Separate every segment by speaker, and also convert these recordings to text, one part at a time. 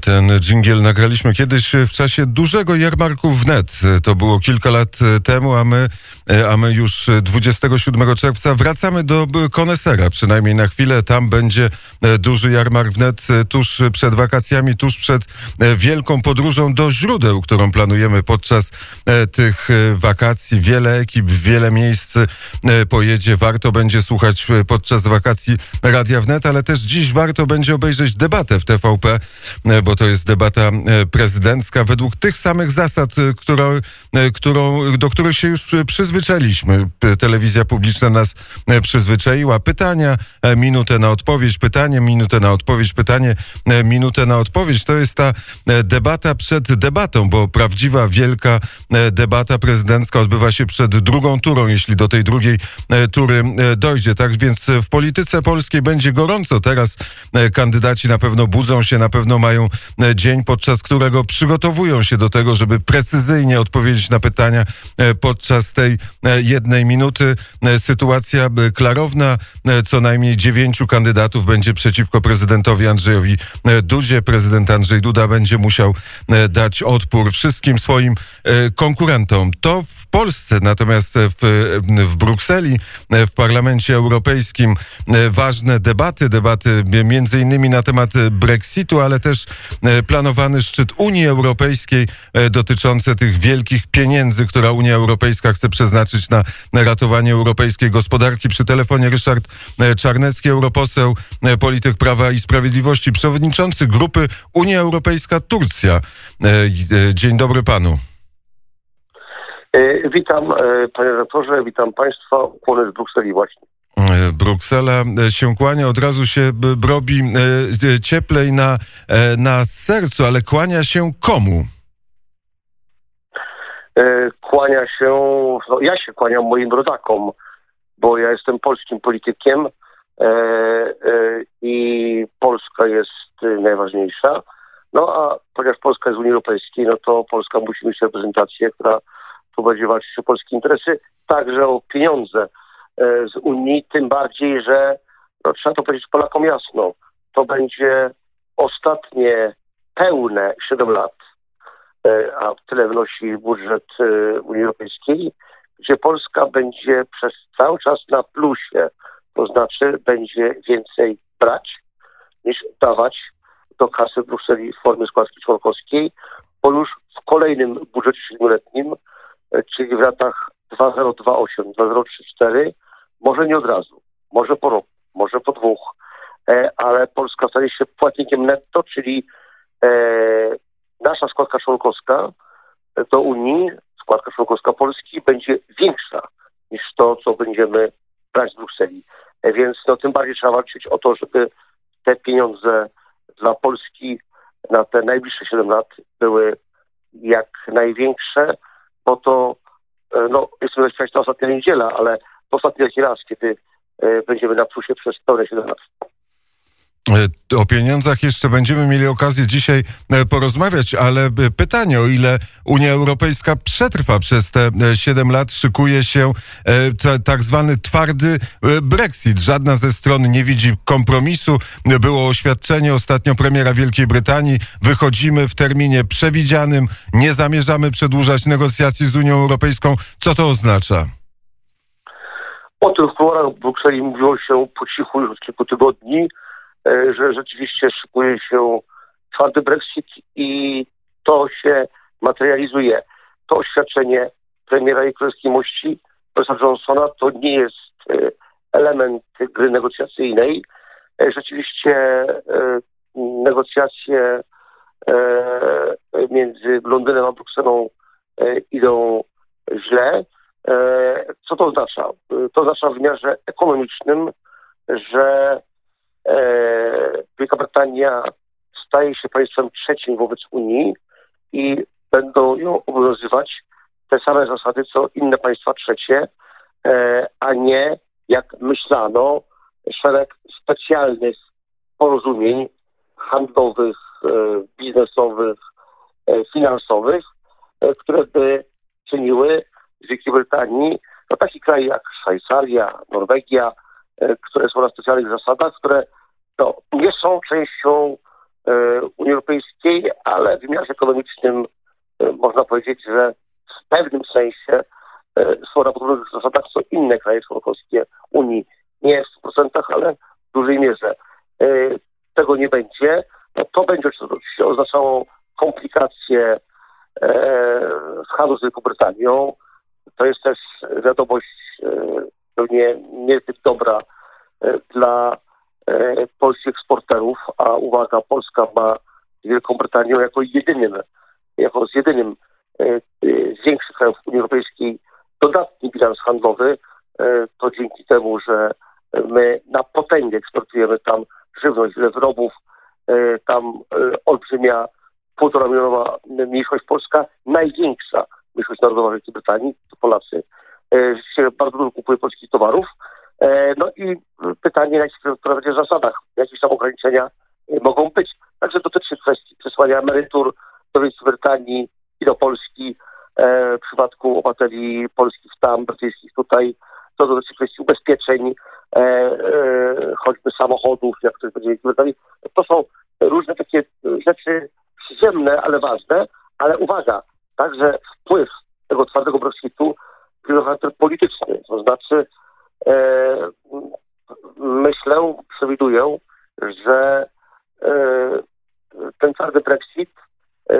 Speaker 1: Ten dżingiel nagraliśmy kiedyś w czasie dużego jarmarku wnet. To było kilka lat temu, a my, a my już 27 czerwca wracamy do konesera, przynajmniej na chwilę. Tam będzie duży jarmark wnet tuż przed wakacjami, tuż przed wielką podróżą do źródeł, którą planujemy podczas tych wakacji. Wiele ekip, wiele miejsc pojedzie. Warto będzie słuchać podczas wakacji Radia Wnet, ale też dziś warto będzie obejrzeć debatę w TVP E, bo to jest debata e, prezydencka. Według tych samych zasad, e, którą, którą, do których się już przyzwyczailiśmy. Telewizja publiczna nas przyzwyczaiła. Pytania, minutę na odpowiedź, pytanie, minutę na odpowiedź, pytanie, minutę na odpowiedź. To jest ta debata przed debatą, bo prawdziwa, wielka debata prezydencka odbywa się przed drugą turą, jeśli do tej drugiej tury dojdzie. Tak więc w polityce polskiej będzie gorąco. Teraz kandydaci na pewno budzą się, na pewno mają e, dzień, podczas którego przygotowują się do tego, żeby precyzyjnie odpowiedzieć na pytania e, podczas tej e, jednej minuty. Sytuacja klarowna. Co najmniej dziewięciu kandydatów będzie przeciwko prezydentowi Andrzejowi Dudzie. Prezydent Andrzej Duda będzie musiał dać odpór wszystkim swoim konkurentom. To w Polsce, natomiast w, w Brukseli, w Parlamencie Europejskim ważne debaty, debaty między innymi na temat Brexitu, ale też e, planowany szczyt Unii Europejskiej e, dotyczący tych wielkich pieniędzy, która Unia Europejska chce przeznaczyć na ratowanie europejskiej gospodarki. Przy telefonie Ryszard e, Czarnecki, europoseł, polityk Prawa i Sprawiedliwości, przewodniczący grupy Unia Europejska Turcja. Dzień dobry panu.
Speaker 2: Witam panie redaktorze, witam państwa. Ukłony z Brukseli właśnie.
Speaker 1: E, Bruksela e, się kłania, od razu się robi e, cieplej na, na sercu, ale kłania się komu?
Speaker 2: Kłania się, no ja się kłaniam moim rodakom, bo ja jestem polskim politykiem i Polska jest najważniejsza. No a ponieważ Polska jest w Unii Europejskiej, no to Polska musi mieć reprezentację, która tu będzie walczyć o polskie interesy, także o pieniądze E, z Unii, tym bardziej, że no, trzeba to powiedzieć Polakom jasno, to będzie ostatnie pełne 7 lat, e, a tyle wnosi budżet e, Unii Europejskiej, gdzie Polska będzie przez cały czas na plusie, to znaczy będzie więcej brać niż dawać do kasy Brukseli w formie składki członkowskiej, bo już w kolejnym budżecie siedmioletnim, czyli w latach 2028, 2034, może nie od razu, może po roku, może po dwóch, e, ale Polska stanie się płatnikiem netto, czyli e, nasza składka członkowska do Unii, składka członkowska Polski będzie większa niż to, co będziemy brać z Brukseli. E, więc no, tym bardziej trzeba walczyć o to, żeby te pieniądze dla Polski na te najbliższe 7 lat były jak największe, bo to, no, jestem zaśpiewać to ostatnia niedziela, ale ostatni raz, kiedy e, będziemy na plusie przez pełne 7 lat.
Speaker 1: E, o pieniądzach jeszcze będziemy mieli okazję dzisiaj e, porozmawiać, ale pytanie, o ile Unia Europejska przetrwa przez te 7 lat, szykuje się tak zwany twardy Brexit. Żadna ze stron nie widzi kompromisu. Było oświadczenie ostatnio premiera Wielkiej Brytanii. Wychodzimy w terminie przewidzianym, nie zamierzamy przedłużać negocjacji z Unią Europejską. Co to oznacza?
Speaker 2: O tym w w Brukseli mówiło się po cichu już od kilku tygodni, e, że rzeczywiście szykuje się twardy Brexit i to się materializuje. To oświadczenie premiera i królewskiej mości profesora Johnsona to nie jest e, element gry negocjacyjnej. E, rzeczywiście negocjacje między Londynem a Brukselą idą źle. E, co to oznacza? To oznacza w wymiarze ekonomicznym, że e, Wielka Brytania staje się państwem trzecim wobec Unii i będą ją obowiązywać te same zasady, co inne państwa trzecie, e, a nie, jak myślano, szereg specjalnych porozumień handlowych, biznesowych, finansowych, które by czyniły z Wielkiej Brytanii, no takie kraje jak Szwajcaria, Norwegia, e, które są na specjalnych zasadach, które no, nie są częścią e, Unii Europejskiej ale w wymiarze ekonomicznym można powiedzieć, że w pewnym sensie są na podobnych zasadach co inne kraje członkowskie Unii. Nie w 100%, ale w dużej mierze. Tego nie będzie. No, to będzie oczywiście oznaczało komplikacje z handlu z Wielką Brytanią. To jest też wiadomość pewnie niezbyt dobra dla polskich eksporterów, a uwaga, Polska ma z Wielką Brytanią jako jedynym, jako z jedynym z większych krajów Unii Europejskiej dodatni bilans handlowy, to dzięki temu, że my na potęgę eksportujemy tam żywność, wiele wyrobów, tam olbrzymia półtora milionowa mniejszość polska, największa mniejszość narodowa Wielkiej Brytanii, to Polacy. Rzeczywiście bardzo dużo kupuje polskich towarów. No i pytanie, na jakich będzie zasadach, jakieś tam ograniczenia mogą być. Także dotyczy kwestii przesłania emerytur do Wielkiej Brytanii i do Polski. W przypadku obywateli polskich tam, brytyjskich tutaj, to dotyczy kwestii ubezpieczeń, choćby samochodów, jak ktoś będzie Wielkiej Brytanii. To są różne takie rzeczy przyziemne, ale ważne, ale uwaga, także wpływ tego twardego Brexitu charakter polityczny, to znaczy e, myślę, przewiduję, że e, ten twardy Brexit, e,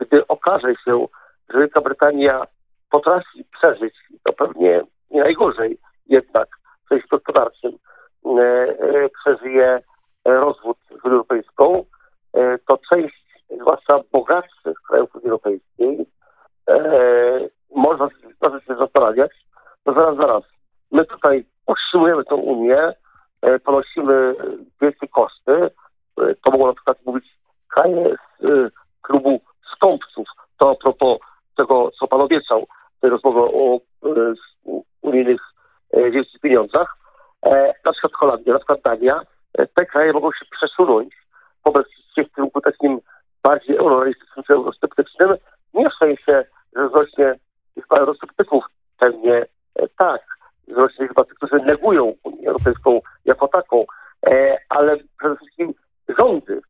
Speaker 2: gdy okaże się, że Wielka Brytania potrafi przeżyć, to pewnie nie najgorzej jednak w sensie gospodarczym, e, e, przeżyje rozwód z Unią Europejską, e, to część, zwłaszcza bogatszych krajów Unii Europejskiej, można, można się zastanawiać, to zaraz, zaraz. My tutaj utrzymujemy tę Unię, ponosimy wielkie koszty. To mogło na przykład mówić kraje z klubu skąpców. To a propos tego, co pan obiecał, tej rozmowy o unijnych wielkich pieniądzach. Na przykład Holandia, na przykład Dania. Te kraje mogą się przesunąć wobec w kierunku takim bardziej eurorealistycznym czy eurosceptycznym. Nie w sensie, że wzrośnie liczba eurosceptyków. Pewnie tak. Wzrośnie liczba tych, którzy negują Unię Europejską jako taką. Ale przede wszystkim rządy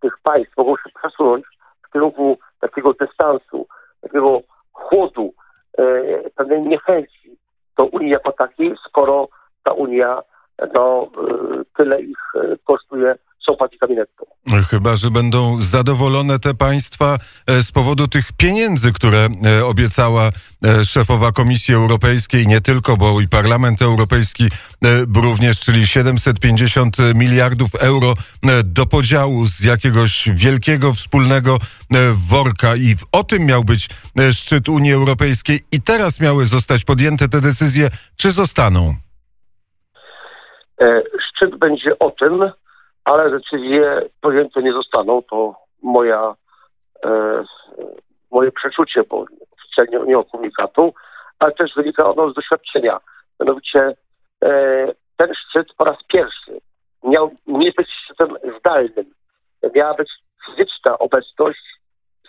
Speaker 2: tych państw mogą się przesunąć w kierunku takiego dystansu, takiego chłodu, pewnej niechęci do Unii jako takiej, skoro ta Unia no, tyle ich kosztuje są płatnikami netto.
Speaker 1: Chyba, że będą zadowolone te państwa z powodu tych pieniędzy, które obiecała szefowa Komisji Europejskiej, nie tylko, bo i Parlament Europejski również, czyli 750 miliardów euro do podziału z jakiegoś wielkiego wspólnego worka. I o tym miał być szczyt Unii Europejskiej. I teraz miały zostać podjęte te decyzje, czy zostaną?
Speaker 2: Szczyt będzie o tym, ale decyzje podjęte nie zostaną. To moja, e, moje przeczucie, bo oficjalnie nie o komunikatu, ale też wynika ono z doświadczenia. Mianowicie e, ten szczyt po raz pierwszy miał nie być szczytem zdalnym. Miała być fizyczna obecność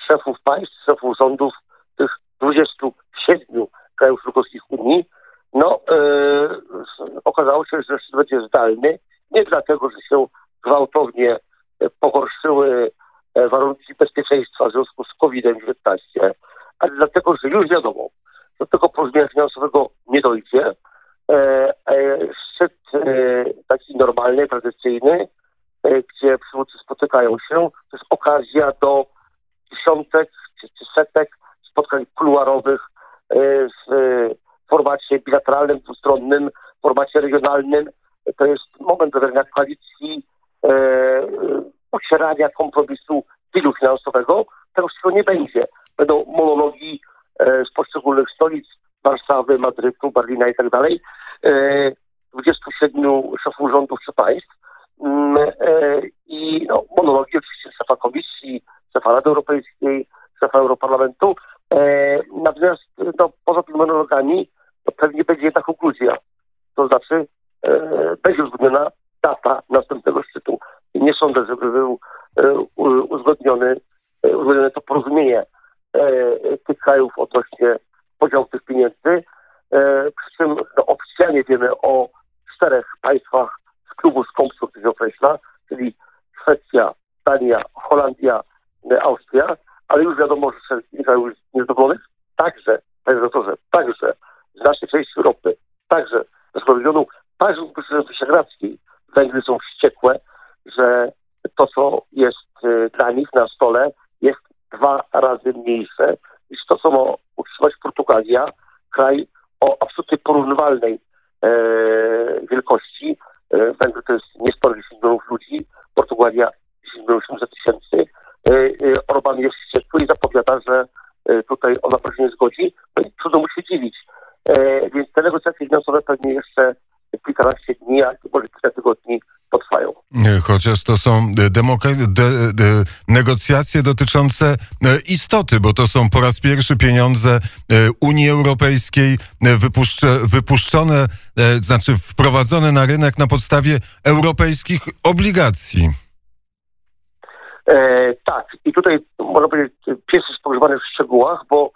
Speaker 2: szefów państw, szefów rządów tych 27 krajów członkowskich Unii. No, e, okazało się, że szczyt będzie zdalny, nie dlatego, że się gwałtownie pogorszyły warunki bezpieczeństwa w związku z COVID-19, ale dlatego, że już wiadomo, do tego porozumienia finansowego nie dojdzie. Szczyt taki normalny, tradycyjny, gdzie przywódcy spotykają się, to jest okazja do dziesiątek czy, czy setek spotkań kuluarowych w formacie bilateralnym, dwustronnym, w formacie regionalnym. To jest moment zawierania koalicji ocierania kompromisu dealu finansowego. Tego nie będzie. Będą monologi z poszczególnych stolic Warszawy, Madrytu, Berlina i tak dalej. 27 szefów rządów czy państw. I no, oczywiście szefa komisji, szefa Rady Europejskiej, szefa Europarlamentu. Natomiast no, poza tymi monologami to pewnie będzie jedna konkluzja. To znaczy będzie uzgodniona data następnego szczytu. Nie sądzę, żeby był uzgodniony, uzgodnione to porozumienie tych krajów odnośnie podziału tych pieniędzy. Przy czym no, oficjalnie wiemy o czterech państwach z klubu skąpców, który się określa, czyli Szwecja, Dania, Holandia Austria, ale już wiadomo, że kilka już niezadowolonych, także, panie doktorze, także z naszej części Europy, także z regionu, także z Wyszehradzkiej, Węgry są wściekłe, że to, co jest y, dla nich na stole, jest dwa razy mniejsze niż to, co ma utrzymać Portugalia, kraj o absolutnie porównywalnej e, wielkości. E, Węgry to jest niesporo 10 milionów ludzi, Portugalia 10 milionów 800 tysięcy. E, e, Orban jest wściekły i zapowiada, że e, tutaj ona proszę nie zgodzi. No i trudno mu się dziwić. E, więc te negocjacje finansowe pewnie jeszcze kilkanaście dni, a może kilka tygodni potrwają.
Speaker 1: Chociaż to są demoka- de, de, negocjacje dotyczące e, istoty, bo to są po raz pierwszy pieniądze e, Unii Europejskiej e, wypuszcze, wypuszczone, znaczy wprowadzone na rynek na podstawie europejskich obligacji.
Speaker 2: E, tak, i tutaj można powiedzieć, pies jest pogrzebany w szczegółach, bo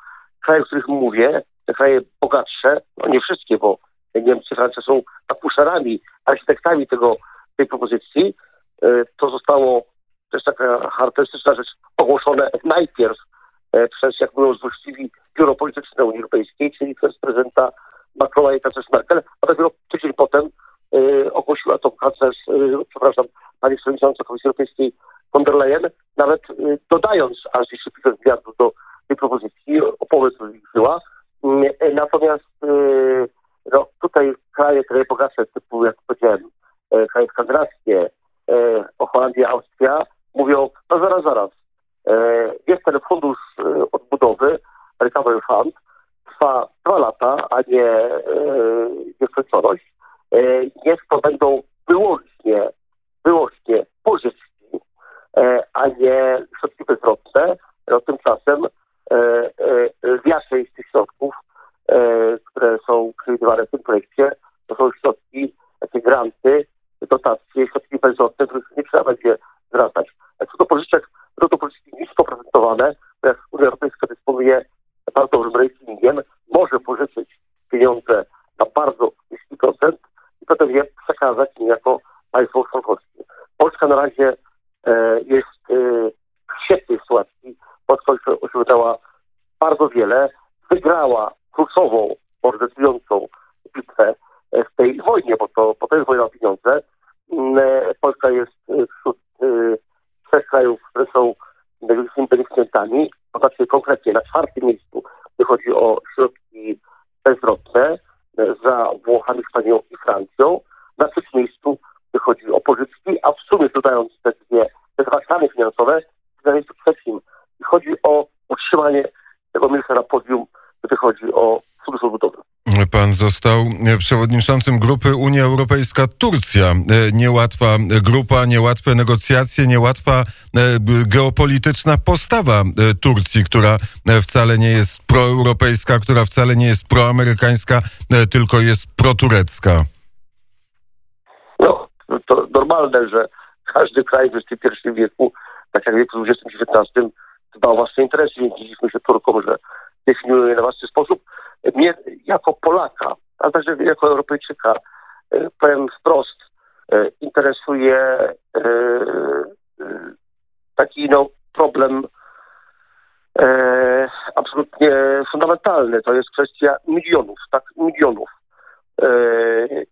Speaker 2: kraje, o których mówię, te kraje bogatsze, no nie wszystkie, bo Niemcy, Francja są akuszerami, architektami tego, tej propozycji, e, to zostało też taka charakterystyczna rzecz ogłoszone najpierw e, przez, jak mówią złośliwi, biuro polityczne Unii Europejskiej, czyli przez prezydenta Macrona i kanclerz Merkel, a dopiero tydzień potem e, ogłosiła to kanclerz, przepraszam, pani przewodnicząca Komisji Europejskiej von der Leyen, nawet dodając aż 10 miliardów do tej propozycji, o połowę zwiększyła. Mm, natomiast tutaj kraje, kraje bogatsze, typu, jak powiedziałem, e, kraje skandynawskie, e, Holandia, Austria, mówią, no zaraz, zaraz, e, jest ten fundusz odbudowy, Recovery Fund, trwa dwa lata, a nie nieskończoność. Niech to będą wyłącznie, wyłącznie pożyczki, a nie środki bezrobotne. No, tymczasem więcej z tych środków które są przewidywane w tym projekcie, to są środki, takie granty, dotacje, środki bezrobotne, których nie trzeba będzie zwracać. A co do pożyczek, to do pożyczki nisko prezentowane, jak Unia Europejska dysponuje bardzo dobrym ratingiem, może pożyczyć pieniądze na bardzo niski procent i potem je przekazać niejako państwo członkowskie. Polska na razie e, jest e, w świetnej sytuacji. Polska osiągnęła bardzo wiele, wygrała kluczową, decydującą bitwę w tej wojnie, bo to, bo to jest wojna o pieniądze. Mm, e, Polska jest e, wśród e, trzech krajów, które są największymi beneficjentami. Popatrzcie konkretnie, na czwartym miejscu, gdy chodzi o środki bezrobotne, za Włochami, Hiszpanią i Francją. Na trzecim miejscu, gdy chodzi o pożyczki, a w sumie dodając te dwie, te dwa stany finansowe, na miejscu trzecim. Chodzi o utrzymanie tego miejsca na podium gdy chodzi o Fundusz Odbudowy.
Speaker 1: Pan został przewodniczącym grupy Unia Europejska-Turcja. E, niełatwa grupa, niełatwe negocjacje, niełatwa e, geopolityczna postawa e, Turcji, która wcale nie jest proeuropejska, która wcale nie jest proamerykańska, tylko jest proturecka.
Speaker 2: Że każdy kraj w XXI wieku, tak jak w wieku XX-XIX, dba o własne interesy. Dzięki się Turkom, że definiują je na własny sposób. Mnie jako Polaka, ale także jako Europejczyka, e, powiem wprost, e, interesuje e, taki no, problem absolutnie fundamentalny. To jest kwestia milionów, tak, milionów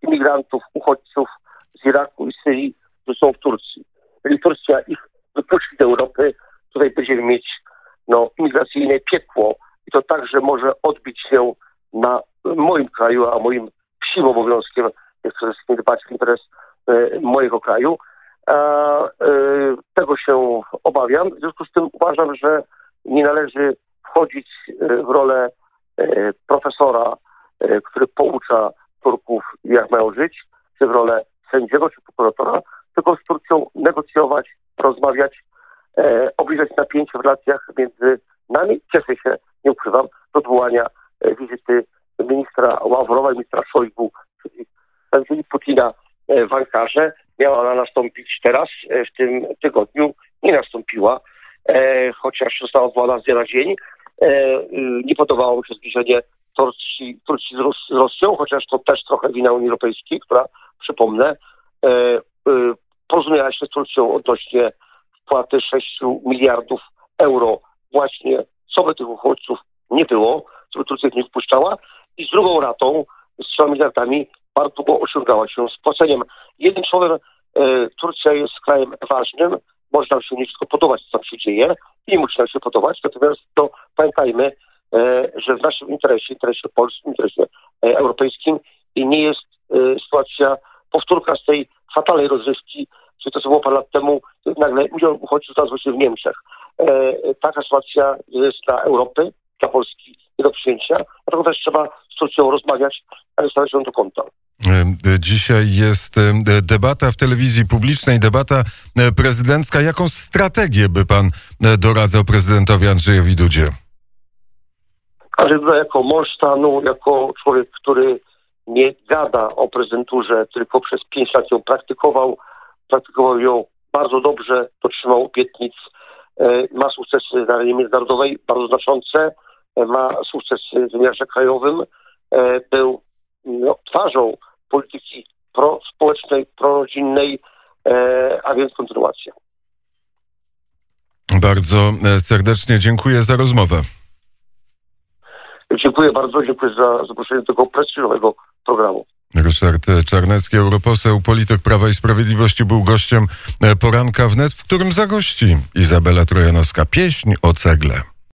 Speaker 2: imigrantów, uchodźców z Iraku i Syrii, którzy są w Turcji. Jeżeli Turcja ich wypuści do Europy, tutaj będziemy mieć no, imigracyjne piekło, i to także może odbić się na moim kraju, a moim psim obowiązkiem jest przede wszystkim dbać w interes e, mojego kraju. E, tego się obawiam. W związku z tym uważam, że nie należy wchodzić w rolę e, profesora, e, który poucza Turków, jak mają żyć, czy w rolę sędziego, czy prokuratora, tylko z Turcją negocjować, rozmawiać, e, obniżać napięcie w relacjach między nami. Cieszę się, nie ukrywam, do odwołania e, wizyty ministra Ławrowa i ministra Szojgu, czyli przedstawicieli Putina e, w Ankarze. Miała ona nastąpić teraz, e, w tym tygodniu. Nie nastąpiła, chociaż została odwołana z dnia na dzień. Nie podobało mi się zbliżenie Turcji, Turcji z, Rosją, chociaż to też trochę wina Unii Europejskiej, która, przypomnę, porozumiała się z Turcją odnośnie wpłaty 6 miliardów euro. Właśnie, co by tych uchodźców nie było, co by Turcja nie wpuszczała. I z drugą ratą, z 3 miliardami, bardzo długo osiągała się z płaceniem. Jednym słowem, e, Turcja jest krajem ważnym, może nam się nie wszystko podobać, co tam się dzieje i musi nam się podobać, natomiast to pamiętajmy, e, że w naszym interesie, interesie polskim, interesie e, europejskim nie jest e, sytuacja powtórka z tej fatalnej rozrywki, czyli to, co było parę lat temu, nagle milion uchodźców znalazło się w Niemczech. E, taka sytuacja jest dla Europy, dla Polski nie do przyjęcia, dlatego też trzeba z Turcją rozmawiać, ale stawiać ją do kąta.
Speaker 1: E, Dzisiaj jest e, debata w telewizji publicznej, debata e, prezydencka. Jaką strategię by pan e, doradzał prezydentowi Andrzejowi Dudzie?
Speaker 2: Ale Duda jako mąż stanu, jako człowiek, który nie gada o prezydenturze, tylko przez pięć lat ją praktykował, praktykował ją bardzo dobrze, dotrzymał obietnic, e, ma sukcesy na arenie międzynarodowej bardzo znaczące, e, ma sukcesy w wymiarze krajowym, e, był no, twarzą polityki prospołecznej, prorodzinnej, a więc kontynuacja.
Speaker 1: Bardzo serdecznie dziękuję za rozmowę.
Speaker 2: Dziękuję bardzo, dziękuję za zaproszenie do tego prestiżowego programu.
Speaker 1: Ryszard Czarnecki, europoseł, polityk Prawa i Sprawiedliwości, był gościem e, poranka wnet, w którym zagości Izabela Trojanowska. Pieśń o cegle.